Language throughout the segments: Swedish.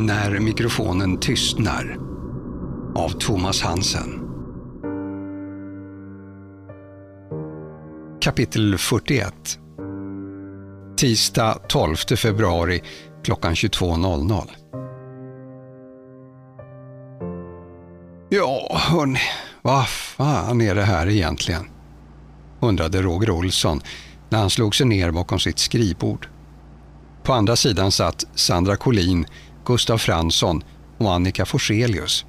När mikrofonen tystnar av Thomas Hansen. Kapitel 41 Tisdag 12 februari klockan 22.00 Ja, hörni, vad fan är det här egentligen? undrade Roger Olsson när han slog sig ner bakom sitt skrivbord. På andra sidan satt Sandra Collin, Gustav Fransson och Annika Forselius.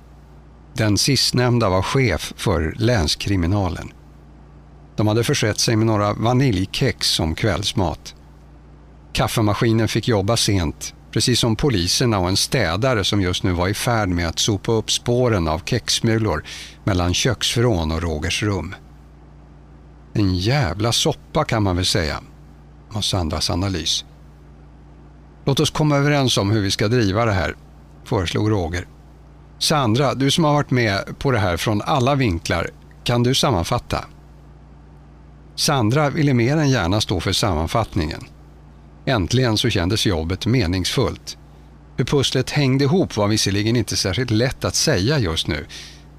Den sistnämnda var chef för länskriminalen. De hade försett sig med några vaniljkex som kvällsmat. Kaffemaskinen fick jobba sent, precis som poliserna och en städare som just nu var i färd med att sopa upp spåren av kexsmulor mellan köksfrån och Rogers rum. En jävla soppa kan man väl säga, var Sandras analys. Låt oss komma överens om hur vi ska driva det här, föreslog Roger. Sandra, du som har varit med på det här från alla vinklar, kan du sammanfatta? Sandra ville mer än gärna stå för sammanfattningen. Äntligen så kändes jobbet meningsfullt. Hur pusslet hängde ihop var visserligen inte särskilt lätt att säga just nu,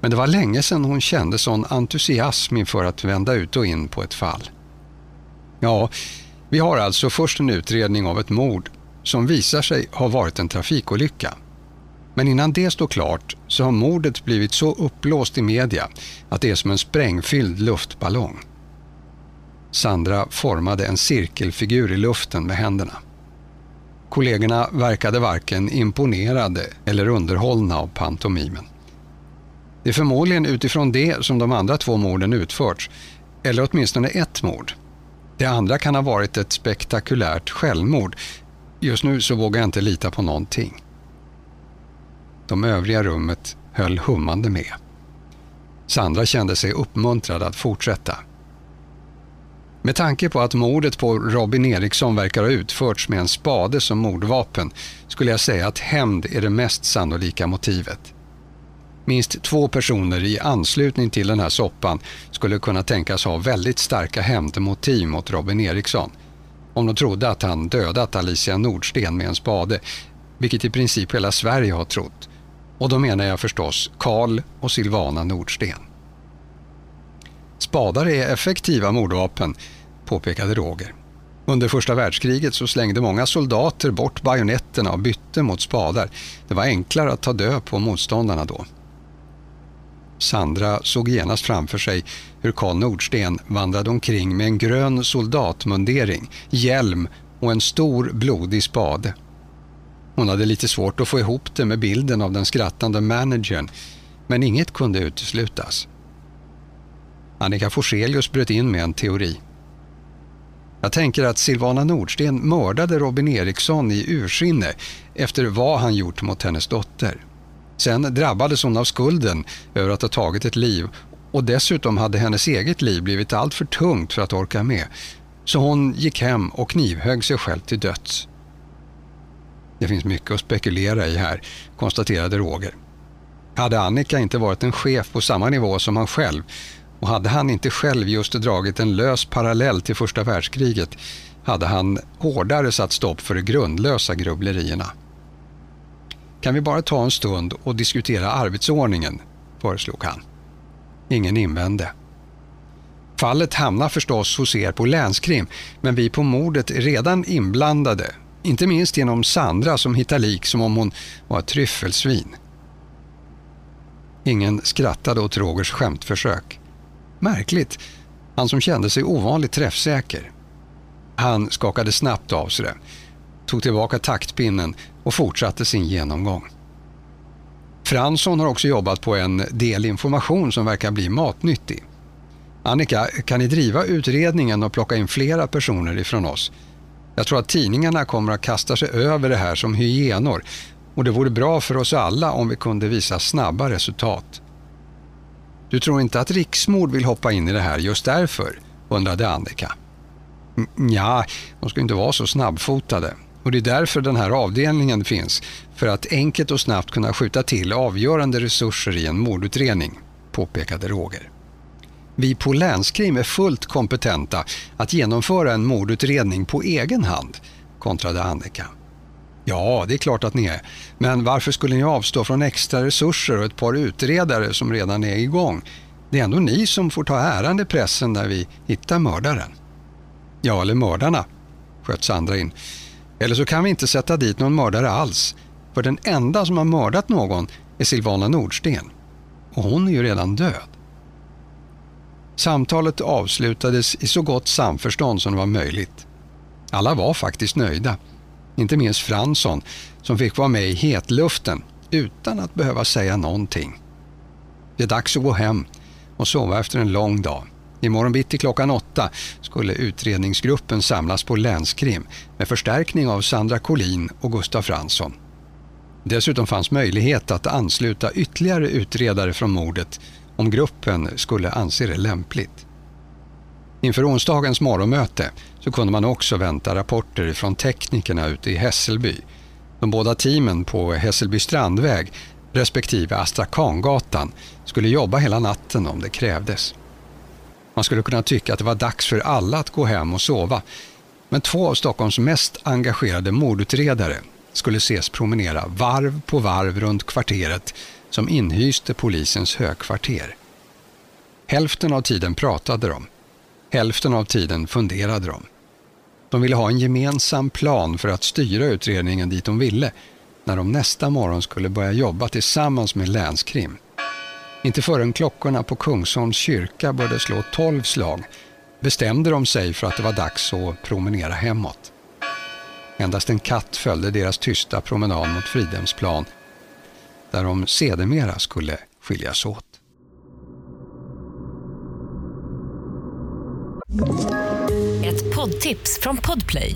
men det var länge sedan hon kände sån entusiasm inför att vända ut och in på ett fall. Ja, vi har alltså först en utredning av ett mord som visar sig ha varit en trafikolycka. Men innan det står klart så har mordet blivit så uppblåst i media att det är som en sprängfylld luftballong. Sandra formade en cirkelfigur i luften med händerna. Kollegorna verkade varken imponerade eller underhållna av pantomimen. Det är förmodligen utifrån det som de andra två morden utförts, eller åtminstone ett mord. Det andra kan ha varit ett spektakulärt självmord. Just nu så vågar jag inte lita på någonting. De övriga rummet höll hummande med. Sandra kände sig uppmuntrad att fortsätta. Med tanke på att mordet på Robin Eriksson verkar ha utförts med en spade som mordvapen skulle jag säga att hämnd är det mest sannolika motivet. Minst två personer i anslutning till den här soppan skulle kunna tänkas ha väldigt starka hämndmotiv mot Robin Eriksson. Om de trodde att han dödat Alicia Nordsten med en spade, vilket i princip hela Sverige har trott. Och då menar jag förstås Karl och Silvana Nordsten. Spadar är effektiva mordvapen, påpekade Roger. Under första världskriget så slängde många soldater bort bajonetterna och bytte mot spadar. Det var enklare att ta död på motståndarna då. Sandra såg genast framför sig hur Karl Nordsten vandrade omkring med en grön soldatmundering, hjälm och en stor blodig spade. Hon hade lite svårt att få ihop det med bilden av den skrattande managern, men inget kunde uteslutas. Annika Forselius bröt in med en teori. Jag tänker att Silvana Nordsten mördade Robin Eriksson i ursinne efter vad han gjort mot hennes dotter. Sen drabbades hon av skulden över att ha tagit ett liv och dessutom hade hennes eget liv blivit allt för tungt för att orka med. Så hon gick hem och knivhögg sig själv till döds. Det finns mycket att spekulera i här, konstaterade Roger. Hade Annika inte varit en chef på samma nivå som han själv och hade han inte själv just dragit en lös parallell till första världskriget hade han hårdare satt stopp för de grundlösa grubblerierna. Kan vi bara ta en stund och diskutera arbetsordningen, föreslog han. Ingen invände. Fallet hamnar förstås hos er på länskrim, men vi på mordet är redan inblandade. Inte minst genom Sandra som hittar lik som om hon var ett tryffelsvin. Ingen skrattade åt Rogers skämtförsök. Märkligt, han som kände sig ovanligt träffsäker. Han skakade snabbt av sig det, tog tillbaka taktpinnen och fortsatte sin genomgång. Fransson har också jobbat på en del information som verkar bli matnyttig. Annika, kan ni driva utredningen och plocka in flera personer ifrån oss? Jag tror att tidningarna kommer att kasta sig över det här som hyenor och det vore bra för oss alla om vi kunde visa snabba resultat. Du tror inte att Riksmord vill hoppa in i det här just därför? undrade Annika. Ja, de ska inte vara så snabbfotade. Och det är därför den här avdelningen finns, för att enkelt och snabbt kunna skjuta till avgörande resurser i en mordutredning, påpekade Roger. Vi på länskrim är fullt kompetenta att genomföra en mordutredning på egen hand, kontrade Annika. Ja, det är klart att ni är. Men varför skulle ni avstå från extra resurser och ett par utredare som redan är igång? Det är ändå ni som får ta äran i pressen när vi hittar mördaren. Ja, eller mördarna, sköt Sandra in. Eller så kan vi inte sätta dit någon mördare alls. För den enda som har mördat någon är Silvana Nordsten. Och hon är ju redan död. Samtalet avslutades i så gott samförstånd som det var möjligt. Alla var faktiskt nöjda. Inte minst Fransson som fick vara med i hetluften utan att behöva säga någonting. Det är dags att gå hem och sova efter en lång dag. Imorgon bitti klockan åtta skulle utredningsgruppen samlas på länskrim med förstärkning av Sandra Collin och Gustaf Fransson. Dessutom fanns möjlighet att ansluta ytterligare utredare från mordet om gruppen skulle anse det lämpligt. Inför onsdagens morgonmöte så kunde man också vänta rapporter från teknikerna ute i Hässelby. De båda teamen på Hässelby Strandväg respektive Astrakangatan skulle jobba hela natten om det krävdes. Man skulle kunna tycka att det var dags för alla att gå hem och sova. Men två av Stockholms mest engagerade mordutredare skulle ses promenera varv på varv runt kvarteret som inhyste polisens högkvarter. Hälften av tiden pratade de. Hälften av tiden funderade de. De ville ha en gemensam plan för att styra utredningen dit de ville när de nästa morgon skulle börja jobba tillsammans med länskrim. Inte förrän klockorna på Kungsholms kyrka började slå tolv slag bestämde de sig för att det var dags att promenera hemåt. Endast en katt följde deras tysta promenad mot Fridhemsplan där de sedermera skulle skiljas åt. Ett poddtips från Podplay.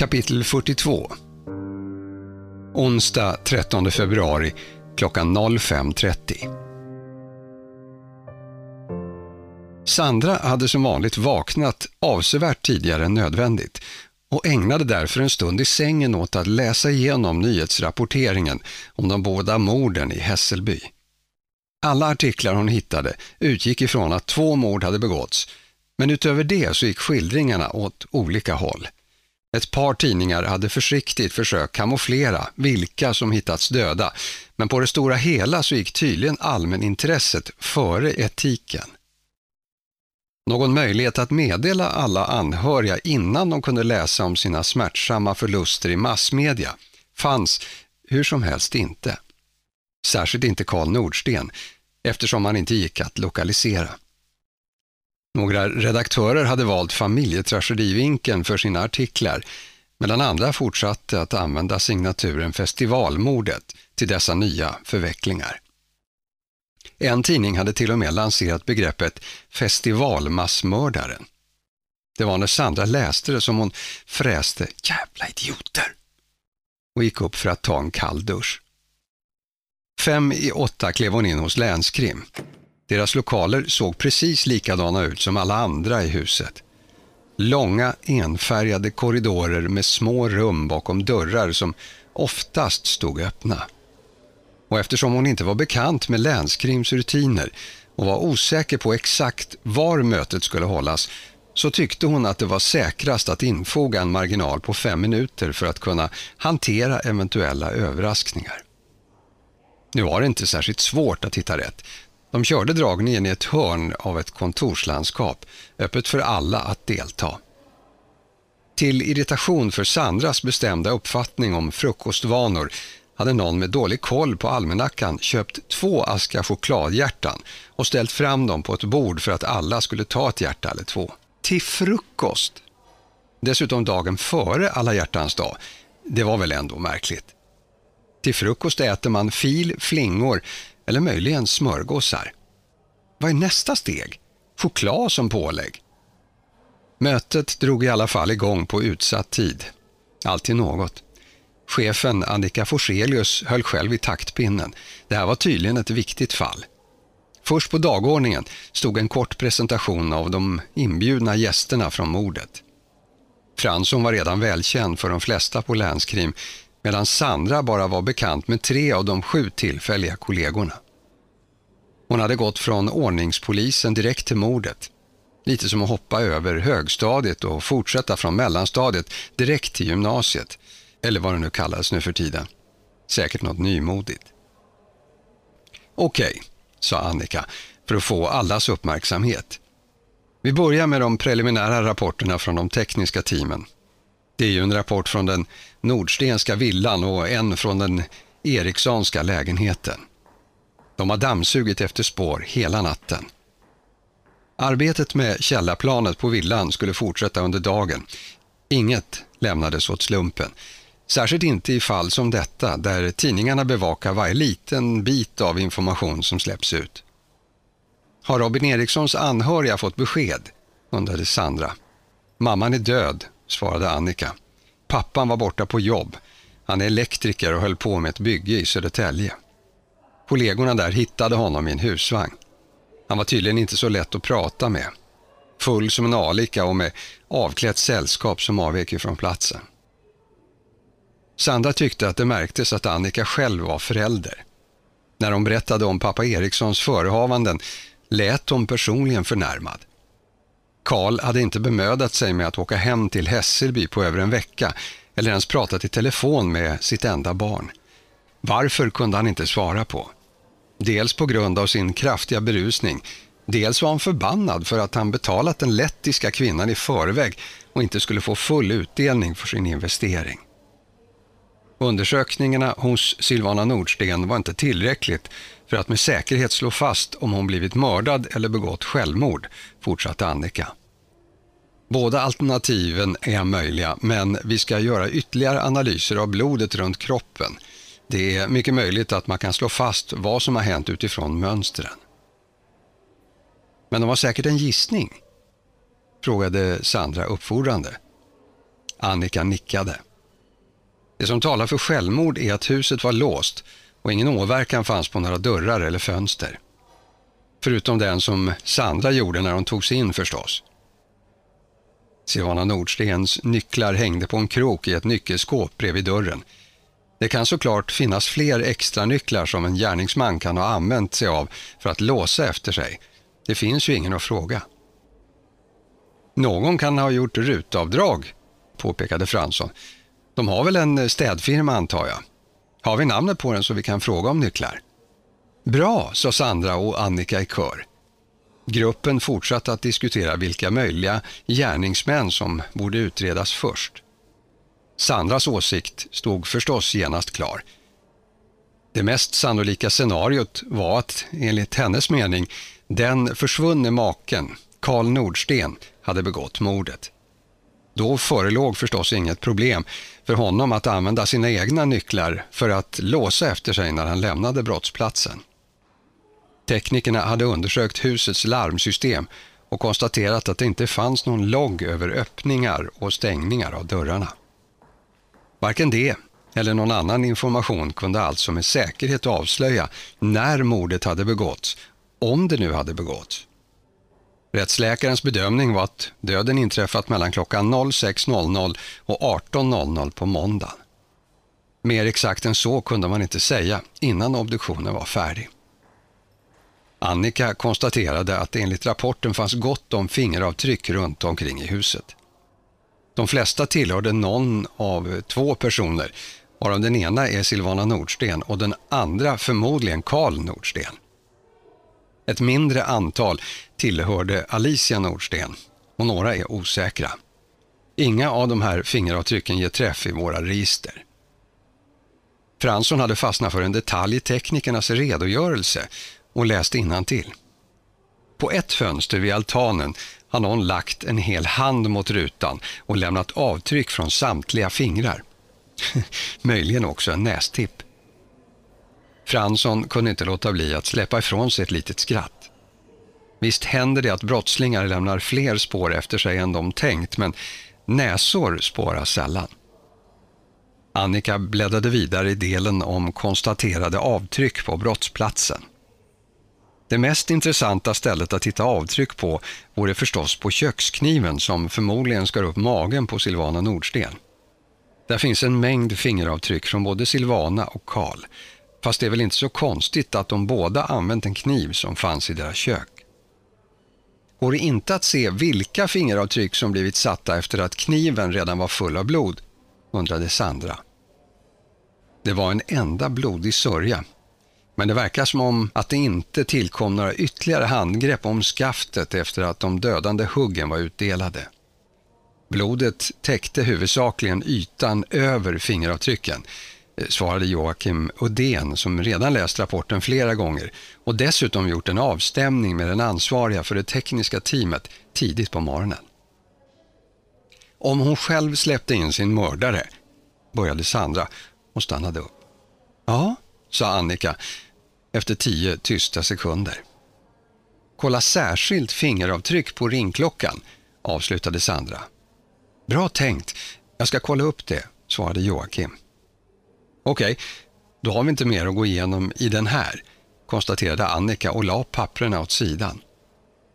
Kapitel 42 Onsdag 13 februari klockan 05.30 Sandra hade som vanligt vaknat avsevärt tidigare än nödvändigt och ägnade därför en stund i sängen åt att läsa igenom nyhetsrapporteringen om de båda morden i Hässelby. Alla artiklar hon hittade utgick ifrån att två mord hade begåtts, men utöver det så gick skildringarna åt olika håll. Ett par tidningar hade försiktigt försökt kamouflera vilka som hittats döda, men på det stora hela så gick tydligen allmänintresset före etiken. Någon möjlighet att meddela alla anhöriga innan de kunde läsa om sina smärtsamma förluster i massmedia fanns hur som helst inte. Särskilt inte Karl Nordsten, eftersom han inte gick att lokalisera. Några redaktörer hade valt familjetragedivinkeln för sina artiklar, medan andra fortsatte att använda signaturen Festivalmordet till dessa nya förvecklingar. En tidning hade till och med lanserat begreppet festivalmassmördaren. Det var när Sandra läste det som hon fräste ”jävla idioter” och gick upp för att ta en kall dusch. Fem i åtta klev hon in hos länskrim. Deras lokaler såg precis likadana ut som alla andra i huset. Långa enfärgade korridorer med små rum bakom dörrar som oftast stod öppna. Och eftersom hon inte var bekant med länskrims rutiner och var osäker på exakt var mötet skulle hållas så tyckte hon att det var säkrast att infoga en marginal på fem minuter för att kunna hantera eventuella överraskningar. Nu var det inte särskilt svårt att hitta rätt. De körde dragningen i ett hörn av ett kontorslandskap, öppet för alla att delta. Till irritation för Sandras bestämda uppfattning om frukostvanor hade någon med dålig koll på almanackan köpt två askar chokladhjärtan och ställt fram dem på ett bord för att alla skulle ta ett hjärta eller två. Till frukost! Dessutom dagen före alla hjärtans dag. Det var väl ändå märkligt. Till frukost äter man fil, flingor eller möjligen smörgåsar. Vad är nästa steg? Choklad som pålägg? Mötet drog i alla fall igång på utsatt tid. Alltid något. Chefen Annika Forselius höll själv i taktpinnen. Det här var tydligen ett viktigt fall. Först på dagordningen stod en kort presentation av de inbjudna gästerna från mordet. Fransson var redan välkänd för de flesta på länskrim medan Sandra bara var bekant med tre av de sju tillfälliga kollegorna. Hon hade gått från ordningspolisen direkt till mordet. Lite som att hoppa över högstadiet och fortsätta från mellanstadiet direkt till gymnasiet. Eller vad det nu kallas nu för tiden. Säkert något nymodigt. Okej, sa Annika för att få allas uppmärksamhet. Vi börjar med de preliminära rapporterna från de tekniska teamen. Det är ju en rapport från den Nordstenska villan och en från den Erikssonska lägenheten. De har dammsugit efter spår hela natten. Arbetet med källarplanet på villan skulle fortsätta under dagen. Inget lämnades åt slumpen. Särskilt inte i fall som detta där tidningarna bevakar varje liten bit av information som släpps ut. Har Robin Erikssons anhöriga fått besked? undrade Sandra. Mamman är död, svarade Annika. Pappan var borta på jobb. Han är elektriker och höll på med ett bygge i Södertälje. Kollegorna där hittade honom i en husvagn. Han var tydligen inte så lätt att prata med. Full som en alika och med avklätt sällskap som avvek ifrån platsen. Sandra tyckte att det märktes att Annika själv var förälder. När hon berättade om pappa Erikssons förehavanden lät hon personligen förnärmad. Karl hade inte bemödat sig med att åka hem till Hässelby på över en vecka eller ens pratat i telefon med sitt enda barn. Varför kunde han inte svara på? Dels på grund av sin kraftiga berusning, dels var han förbannad för att han betalat den lettiska kvinnan i förväg och inte skulle få full utdelning för sin investering. Undersökningarna hos Silvana Nordsten var inte tillräckligt för att med säkerhet slå fast om hon blivit mördad eller begått självmord, fortsatte Annika. Båda alternativen är möjliga, men vi ska göra ytterligare analyser av blodet runt kroppen. Det är mycket möjligt att man kan slå fast vad som har hänt utifrån mönstren. Men de har säkert en gissning? frågade Sandra uppfordrande. Annika nickade. Det som talar för självmord är att huset var låst och ingen åverkan fanns på några dörrar eller fönster. Förutom den som Sandra gjorde när hon tog sig in förstås. Silvana Nordstens nycklar hängde på en krok i ett nyckelskåp bredvid dörren. Det kan såklart finnas fler extra nycklar som en gärningsman kan ha använt sig av för att låsa efter sig. Det finns ju ingen att fråga. Någon kan ha gjort rutavdrag, påpekade Fransson. De har väl en städfirma antar jag. Har vi namnet på den så vi kan fråga om nycklar? Bra, sa Sandra och Annika i kör. Gruppen fortsatte att diskutera vilka möjliga gärningsmän som borde utredas först. Sandras åsikt stod förstås genast klar. Det mest sannolika scenariot var att, enligt hennes mening, den försvunne maken, Karl Nordsten, hade begått mordet. Då förelåg förstås inget problem för honom att använda sina egna nycklar för att låsa efter sig när han lämnade brottsplatsen. Teknikerna hade undersökt husets larmsystem och konstaterat att det inte fanns någon logg över öppningar och stängningar av dörrarna. Varken det eller någon annan information kunde alltså med säkerhet avslöja när mordet hade begåtts, om det nu hade begåtts. Rättsläkarens bedömning var att döden inträffat mellan klockan 06.00 och 18.00 på måndagen. Mer exakt än så kunde man inte säga innan obduktionen var färdig. Annika konstaterade att det enligt rapporten fanns gott om fingeravtryck runt omkring i huset. De flesta tillhörde någon av två personer, varav den ena är Silvana Nordsten och den andra förmodligen Karl Nordsten. Ett mindre antal tillhörde Alicia Nordsten och några är osäkra. Inga av de här fingeravtrycken ger träff i våra register. Fransson hade fastnat för en detalj i teknikernas redogörelse och läste till. På ett fönster vid altanen har någon lagt en hel hand mot rutan och lämnat avtryck från samtliga fingrar. Möjligen också en nästipp. Fransson kunde inte låta bli att släppa ifrån sig ett litet skratt. Visst händer det att brottslingar lämnar fler spår efter sig än de tänkt, men näsor spåras sällan. Annika bläddrade vidare i delen om konstaterade avtryck på brottsplatsen. Det mest intressanta stället att hitta avtryck på vore förstås på kökskniven som förmodligen skar upp magen på Silvana Nordsten. Där finns en mängd fingeravtryck från både Silvana och Karl. Fast det är väl inte så konstigt att de båda använt en kniv som fanns i deras kök. Går det inte att se vilka fingeravtryck som blivit satta efter att kniven redan var full av blod? undrade Sandra. Det var en enda blodig sörja. Men det verkar som om att det inte tillkom några ytterligare handgrepp om skaftet efter att de dödande huggen var utdelade. Blodet täckte huvudsakligen ytan över fingeravtrycken, eh, svarade Joakim Udén som redan läst rapporten flera gånger och dessutom gjort en avstämning med den ansvariga för det tekniska teamet tidigt på morgonen. Om hon själv släppte in sin mördare, började Sandra och stannade upp. Ja, sa Annika efter tio tysta sekunder. Kolla särskilt fingeravtryck på ringklockan, avslutade Sandra. Bra tänkt. Jag ska kolla upp det, svarade Joakim. Okej, då har vi inte mer att gå igenom i den här, konstaterade Annika och la papperna åt sidan.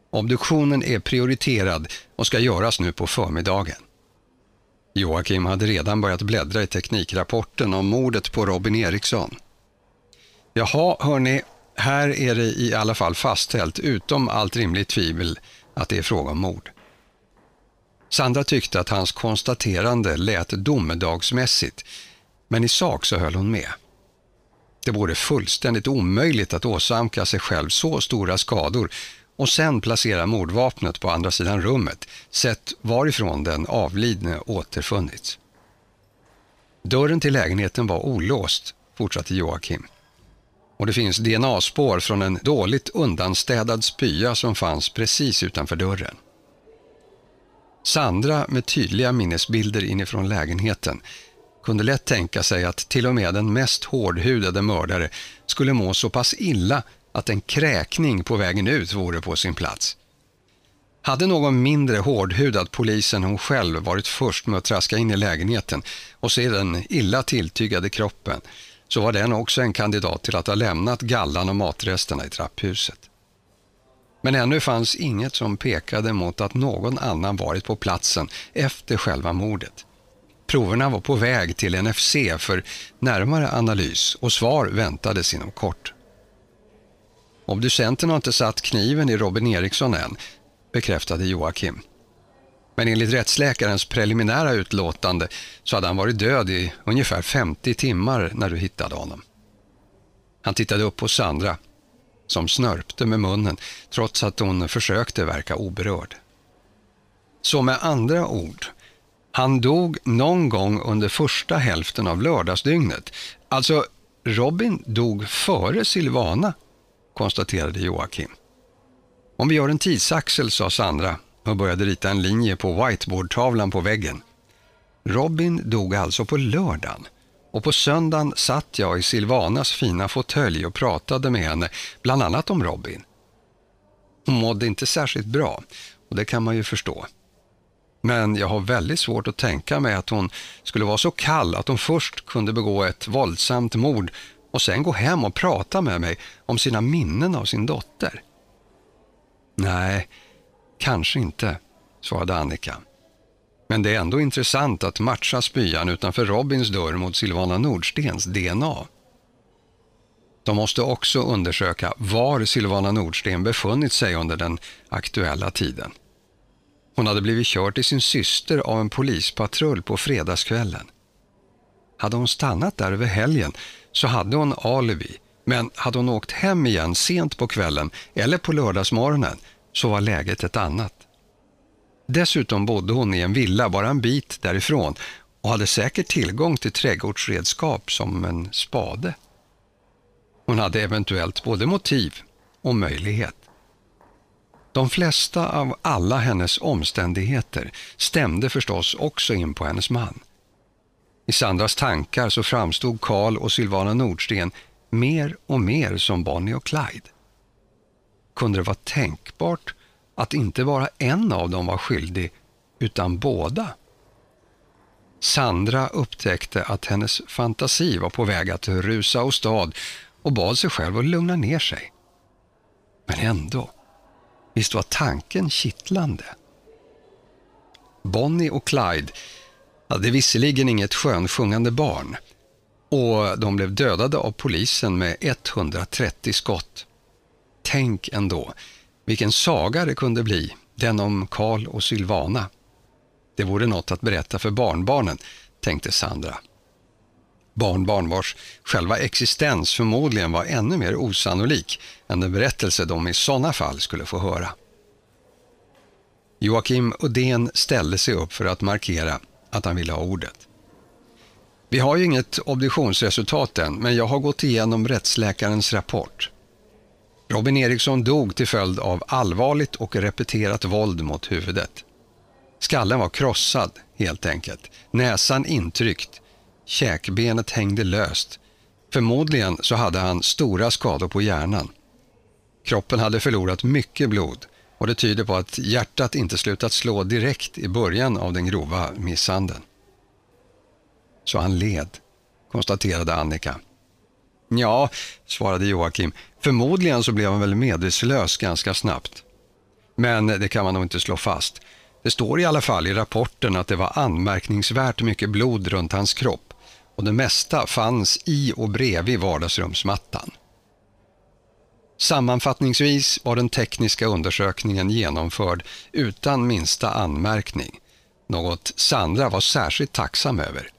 Obduktionen är prioriterad och ska göras nu på förmiddagen. Joakim hade redan börjat bläddra i teknikrapporten om mordet på Robin Eriksson. Jaha, hörni, här är det i alla fall fastställt utom allt rimligt tvivel att det är fråga om mord. Sandra tyckte att hans konstaterande lät domedagsmässigt, men i sak så höll hon med. Det vore fullständigt omöjligt att åsamka sig själv så stora skador och sen placera mordvapnet på andra sidan rummet, sett varifrån den avlidne återfunnits. Dörren till lägenheten var olåst, fortsatte Joakim. Och det finns DNA-spår från en dåligt undanstädad spya som fanns precis utanför dörren. Sandra med tydliga minnesbilder inifrån lägenheten kunde lätt tänka sig att till och med den mest hårdhudade mördare skulle må så pass illa att en kräkning på vägen ut vore på sin plats. Hade någon mindre hårdhudad polis än hon själv varit först med att traska in i lägenheten och se den illa tilltygade kroppen så var den också en kandidat till att ha lämnat gallan och matresterna i trapphuset. Men ännu fanns inget som pekade mot att någon annan varit på platsen efter själva mordet. Proverna var på väg till NFC för närmare analys och svar väntades inom kort. Obducenten har inte satt kniven i Robin Eriksson än, bekräftade Joakim. Men enligt rättsläkarens preliminära utlåtande så hade han varit död i ungefär 50 timmar när du hittade honom. Han tittade upp på Sandra som snörpte med munnen trots att hon försökte verka oberörd. Så med andra ord, han dog någon gång under första hälften av lördagsdygnet. Alltså, Robin dog före Silvana, konstaterade Joakim. Om vi gör en tidsaxel, sa Sandra och började rita en linje på whiteboardtavlan på väggen. Robin dog alltså på lördagen och på söndagen satt jag i Silvanas fina fåtölj och pratade med henne, bland annat om Robin. Hon mådde inte särskilt bra och det kan man ju förstå. Men jag har väldigt svårt att tänka mig att hon skulle vara så kall att hon först kunde begå ett våldsamt mord och sen gå hem och prata med mig om sina minnen av sin dotter. Nej, kanske inte, svarade Annika. Men det är ändå intressant att matcha spyan utanför Robins dörr mot Silvana Nordstens DNA. De måste också undersöka var Silvana Nordsten befunnit sig under den aktuella tiden. Hon hade blivit körd till sin syster av en polispatrull på fredagskvällen. Hade hon stannat där över helgen så hade hon alibi, men hade hon åkt hem igen sent på kvällen eller på lördagsmorgonen så var läget ett annat. Dessutom bodde hon i en villa bara en bit därifrån och hade säkert tillgång till trädgårdsredskap som en spade. Hon hade eventuellt både motiv och möjlighet. De flesta av alla hennes omständigheter stämde förstås också in på hennes man. I Sandras tankar så framstod Karl och Silvana Nordsten mer och mer som Bonnie och Clyde. Kunde det vara tänkbart att inte bara en av dem var skyldig, utan båda? Sandra upptäckte att hennes fantasi var på väg att rusa åstad och bad sig själv att lugna ner sig. Men ändå, visst var tanken kittlande. Bonnie och Clyde hade visserligen inget skönsjungande barn och de blev dödade av polisen med 130 skott. Tänk ändå vilken saga det kunde bli, den om Karl och Sylvana. Det vore något att berätta för barnbarnen, tänkte Sandra. Barnbarn vars själva existens förmodligen var ännu mer osannolik än den berättelse de i sådana fall skulle få höra. Joakim Uddén ställde sig upp för att markera att han ville ha ordet. Vi har ju inget obduktionsresultat än, men jag har gått igenom rättsläkarens rapport. Robin Eriksson dog till följd av allvarligt och repeterat våld mot huvudet. Skallen var krossad, helt enkelt. Näsan intryckt. Käkbenet hängde löst. Förmodligen så hade han stora skador på hjärnan. Kroppen hade förlorat mycket blod och det tyder på att hjärtat inte slutat slå direkt i början av den grova misshandeln. Så han led, konstaterade Annika. Ja, svarade Joakim. Förmodligen så blev han väl medvetslös ganska snabbt. Men det kan man nog inte slå fast. Det står i alla fall i rapporten att det var anmärkningsvärt mycket blod runt hans kropp och det mesta fanns i och bredvid vardagsrumsmattan. Sammanfattningsvis var den tekniska undersökningen genomförd utan minsta anmärkning, något Sandra var särskilt tacksam över.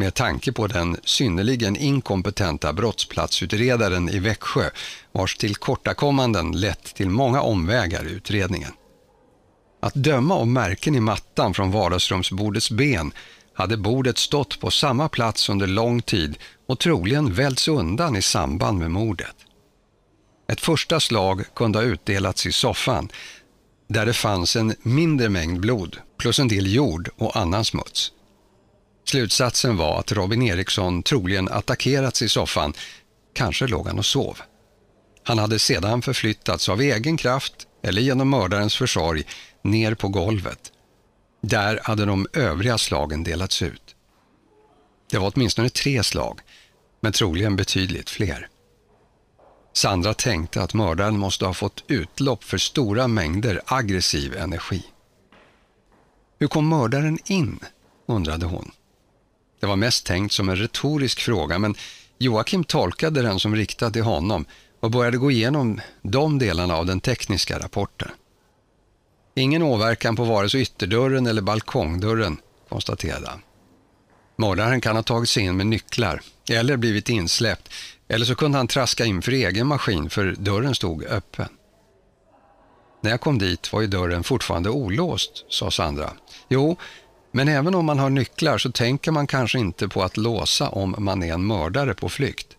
Med tanke på den synnerligen inkompetenta brottsplatsutredaren i Växjö vars tillkortakommanden lett till många omvägar i utredningen. Att döma av märken i mattan från vardagsrumsbordets ben hade bordet stått på samma plats under lång tid och troligen välts undan i samband med mordet. Ett första slag kunde ha utdelats i soffan där det fanns en mindre mängd blod plus en del jord och annan smuts. Slutsatsen var att Robin Eriksson troligen attackerats i soffan, kanske låg han och sov. Han hade sedan förflyttats av egen kraft eller genom mördarens försorg ner på golvet. Där hade de övriga slagen delats ut. Det var åtminstone tre slag, men troligen betydligt fler. Sandra tänkte att mördaren måste ha fått utlopp för stora mängder aggressiv energi. Hur kom mördaren in? undrade hon. Det var mest tänkt som en retorisk fråga men Joakim tolkade den som riktad till honom och började gå igenom de delarna av den tekniska rapporten. Ingen åverkan på vare sig ytterdörren eller balkongdörren, konstaterade han. Mördaren kan ha tagit sig in med nycklar eller blivit insläppt eller så kunde han traska in för egen maskin för dörren stod öppen. När jag kom dit var ju dörren fortfarande olåst, sa Sandra. Jo, men även om man har nycklar så tänker man kanske inte på att låsa om man är en mördare på flykt.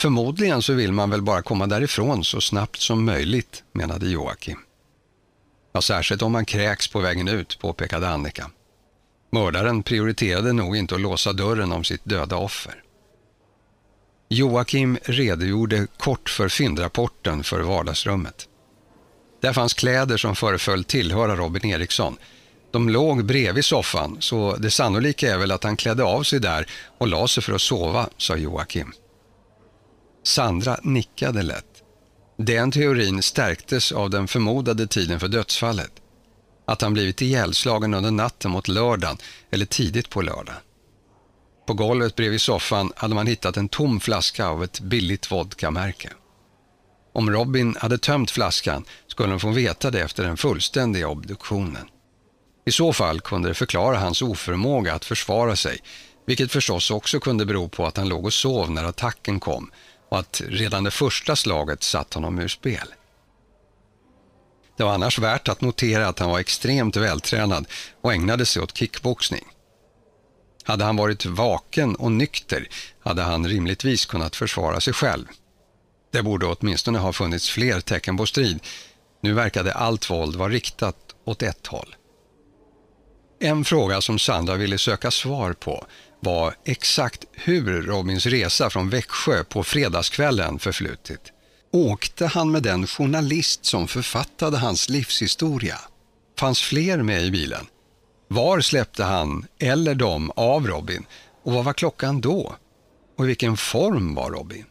Förmodligen så vill man väl bara komma därifrån så snabbt som möjligt, menade Joakim. Ja, särskilt om man kräks på vägen ut, påpekade Annika. Mördaren prioriterade nog inte att låsa dörren om sitt döda offer. Joakim redogjorde kort för fyndrapporten för vardagsrummet. Där fanns kläder som föreföll tillhöra Robin Eriksson. De låg bredvid soffan, så det sannolika är väl att han klädde av sig där och la sig för att sova, sa Joakim. Sandra nickade lätt. Den teorin stärktes av den förmodade tiden för dödsfallet. Att han blivit ihjälslagen under natten mot lördagen eller tidigt på lördagen. På golvet bredvid soffan hade man hittat en tom flaska av ett billigt vodkamärke. Om Robin hade tömt flaskan skulle de få veta det efter den fullständiga obduktionen. I så fall kunde det förklara hans oförmåga att försvara sig, vilket förstås också kunde bero på att han låg och sov när attacken kom och att redan det första slaget satt honom ur spel. Det var annars värt att notera att han var extremt vältränad och ägnade sig åt kickboxning. Hade han varit vaken och nykter hade han rimligtvis kunnat försvara sig själv. Det borde åtminstone ha funnits fler tecken på strid. Nu verkade allt våld vara riktat åt ett håll. En fråga som Sandra ville söka svar på var exakt hur Robins resa från Växjö på fredagskvällen förflutit. Åkte han med den journalist som författade hans livshistoria? Fanns fler med i bilen? Var släppte han, eller de, av Robin? Och vad var klockan då? Och i vilken form var Robin?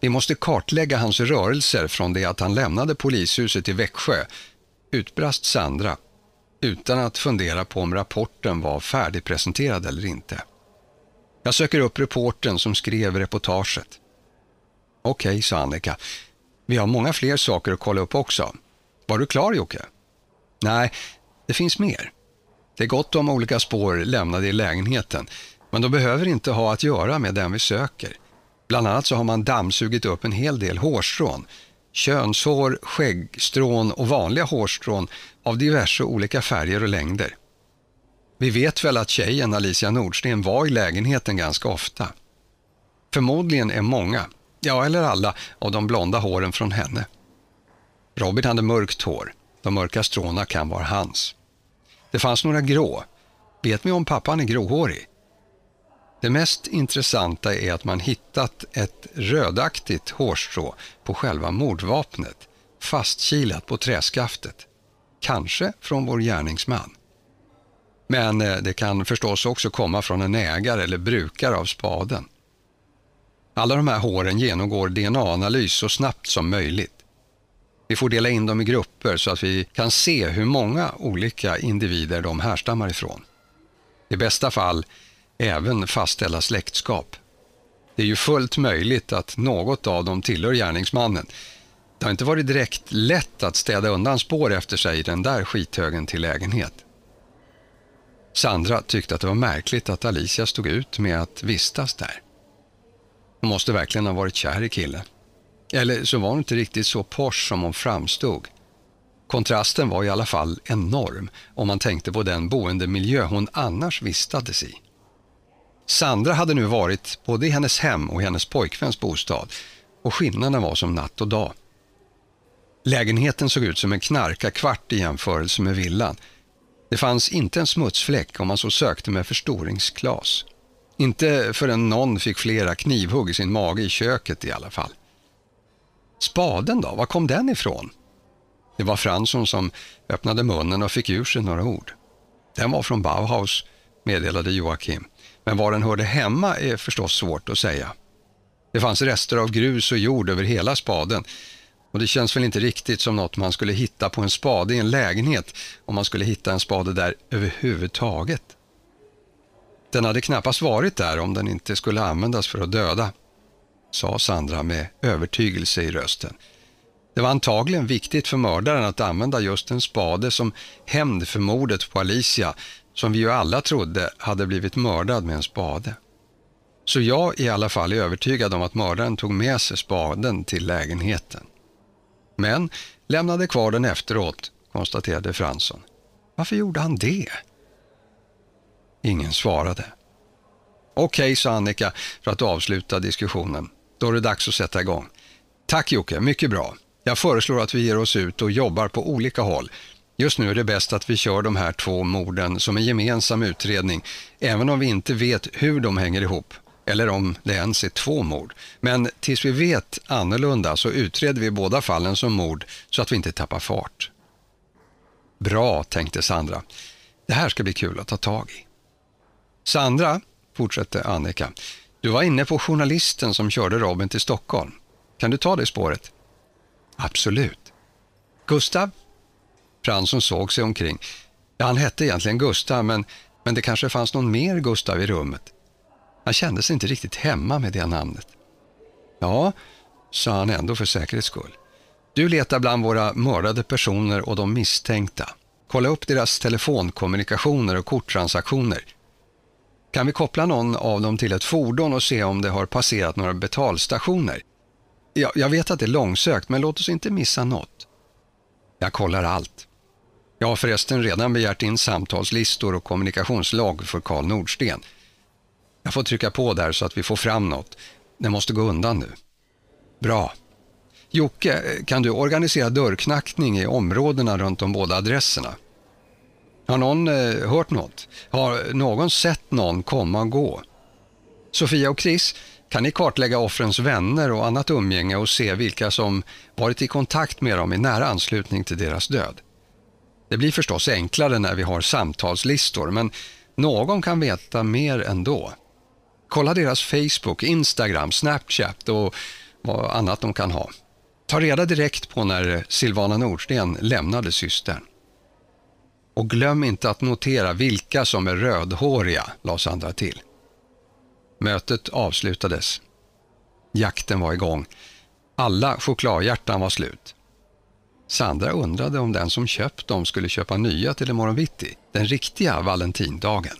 Vi måste kartlägga hans rörelser från det att han lämnade polishuset i Växjö, utbrast Sandra, utan att fundera på om rapporten var färdigpresenterad eller inte. Jag söker upp reporten som skrev reportaget. Okej, okay, sa Annika. Vi har många fler saker att kolla upp också. Var du klar Jocke? Nej, det finns mer. Det är gott om olika spår lämnade i lägenheten, men de behöver inte ha att göra med den vi söker. Bland annat så har man dammsugit upp en hel del hårstrån. Könshår, skäggstrån och vanliga hårstrån av diverse olika färger och längder. Vi vet väl att tjejen Alicia Nordsten var i lägenheten ganska ofta. Förmodligen är många, ja eller alla, av de blonda håren från henne. Robin hade mörkt hår. De mörka stråna kan vara hans. Det fanns några grå. Vet ni om pappan är gråhårig? Det mest intressanta är att man hittat ett rödaktigt hårstrå på själva mordvapnet, fastkilat på träskaftet. Kanske från vår gärningsman. Men eh, det kan förstås också komma från en ägare eller brukare av spaden. Alla de här håren genomgår DNA-analys så snabbt som möjligt. Vi får dela in dem i grupper så att vi kan se hur många olika individer de härstammar ifrån. I bästa fall även fastställa släktskap. Det är ju fullt möjligt att något av dem tillhör gärningsmannen. Det har inte varit direkt lätt att städa undan spår efter sig i den där skithögen till lägenhet. Sandra tyckte att det var märkligt att Alicia stod ut med att vistas där. Hon måste verkligen ha varit kär i killen. Eller så var hon inte riktigt så posh som hon framstod. Kontrasten var i alla fall enorm om man tänkte på den boendemiljö hon annars vistades i. Sandra hade nu varit både i hennes hem och i hennes pojkväns bostad och skillnaden var som natt och dag. Lägenheten såg ut som en knarkarkvart i jämförelse med villan. Det fanns inte en smutsfläck om man så sökte med förstoringsglas. Inte förrän någon fick flera knivhugg i sin mage i köket i alla fall. Spaden då, var kom den ifrån? Det var Fransson som öppnade munnen och fick ur sig några ord. Den var från Bauhaus, meddelade Joakim. Men var den hörde hemma är förstås svårt att säga. Det fanns rester av grus och jord över hela spaden och det känns väl inte riktigt som något man skulle hitta på en spade i en lägenhet om man skulle hitta en spade där överhuvudtaget. Den hade knappast varit där om den inte skulle användas för att döda, sa Sandra med övertygelse i rösten. Det var antagligen viktigt för mördaren att använda just en spade som hämnd för mordet på Alicia som vi ju alla trodde hade blivit mördad med en spade. Så jag i alla fall är övertygad om att mördaren tog med sig spaden till lägenheten. Men lämnade kvar den efteråt, konstaterade Fransson. Varför gjorde han det? Ingen svarade. Okej, sa Annika för att avsluta diskussionen. Då är det dags att sätta igång. Tack Jocke, mycket bra. Jag föreslår att vi ger oss ut och jobbar på olika håll. Just nu är det bäst att vi kör de här två morden som en gemensam utredning, även om vi inte vet hur de hänger ihop eller om det ens är två mord. Men tills vi vet annorlunda så utreder vi båda fallen som mord så att vi inte tappar fart. Bra, tänkte Sandra. Det här ska bli kul att ta tag i. Sandra, fortsatte Annika, du var inne på journalisten som körde Robin till Stockholm. Kan du ta det spåret? Absolut. Gustav? Fransson såg sig omkring. Han hette egentligen Gustav, men, men det kanske fanns någon mer Gustav i rummet. Han kände sig inte riktigt hemma med det namnet. Ja, sa han ändå för säkerhets skull. Du letar bland våra mördade personer och de misstänkta. Kolla upp deras telefonkommunikationer och korttransaktioner. Kan vi koppla någon av dem till ett fordon och se om det har passerat några betalstationer? Ja, jag vet att det är långsökt, men låt oss inte missa något. Jag kollar allt. Jag har förresten redan begärt in samtalslistor och kommunikationslag för Karl Nordsten. Jag får trycka på där så att vi får fram något. Det måste gå undan nu. Bra. Jocke, kan du organisera dörrknackning i områdena runt de båda adresserna? Har någon eh, hört något? Har någon sett någon komma och gå? Sofia och Chris, kan ni kartlägga offrens vänner och annat umgänge och se vilka som varit i kontakt med dem i nära anslutning till deras död? Det blir förstås enklare när vi har samtalslistor, men någon kan veta mer ändå. Kolla deras Facebook, Instagram, Snapchat och vad annat de kan ha. Ta reda direkt på när Silvana Nordsten lämnade systern. Och glöm inte att notera vilka som är rödhåriga, la Sandra till. Mötet avslutades. Jakten var igång. Alla chokladhjärtan var slut. Sandra undrade om den som köpt dem skulle köpa nya till imorgon bitti, den riktiga valentindagen.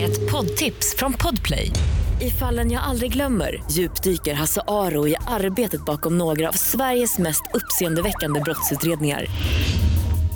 Ett poddtips från Podplay. I fallen jag aldrig glömmer djupdyker Hasse Aro i arbetet bakom några av Sveriges mest uppseendeväckande brottsutredningar.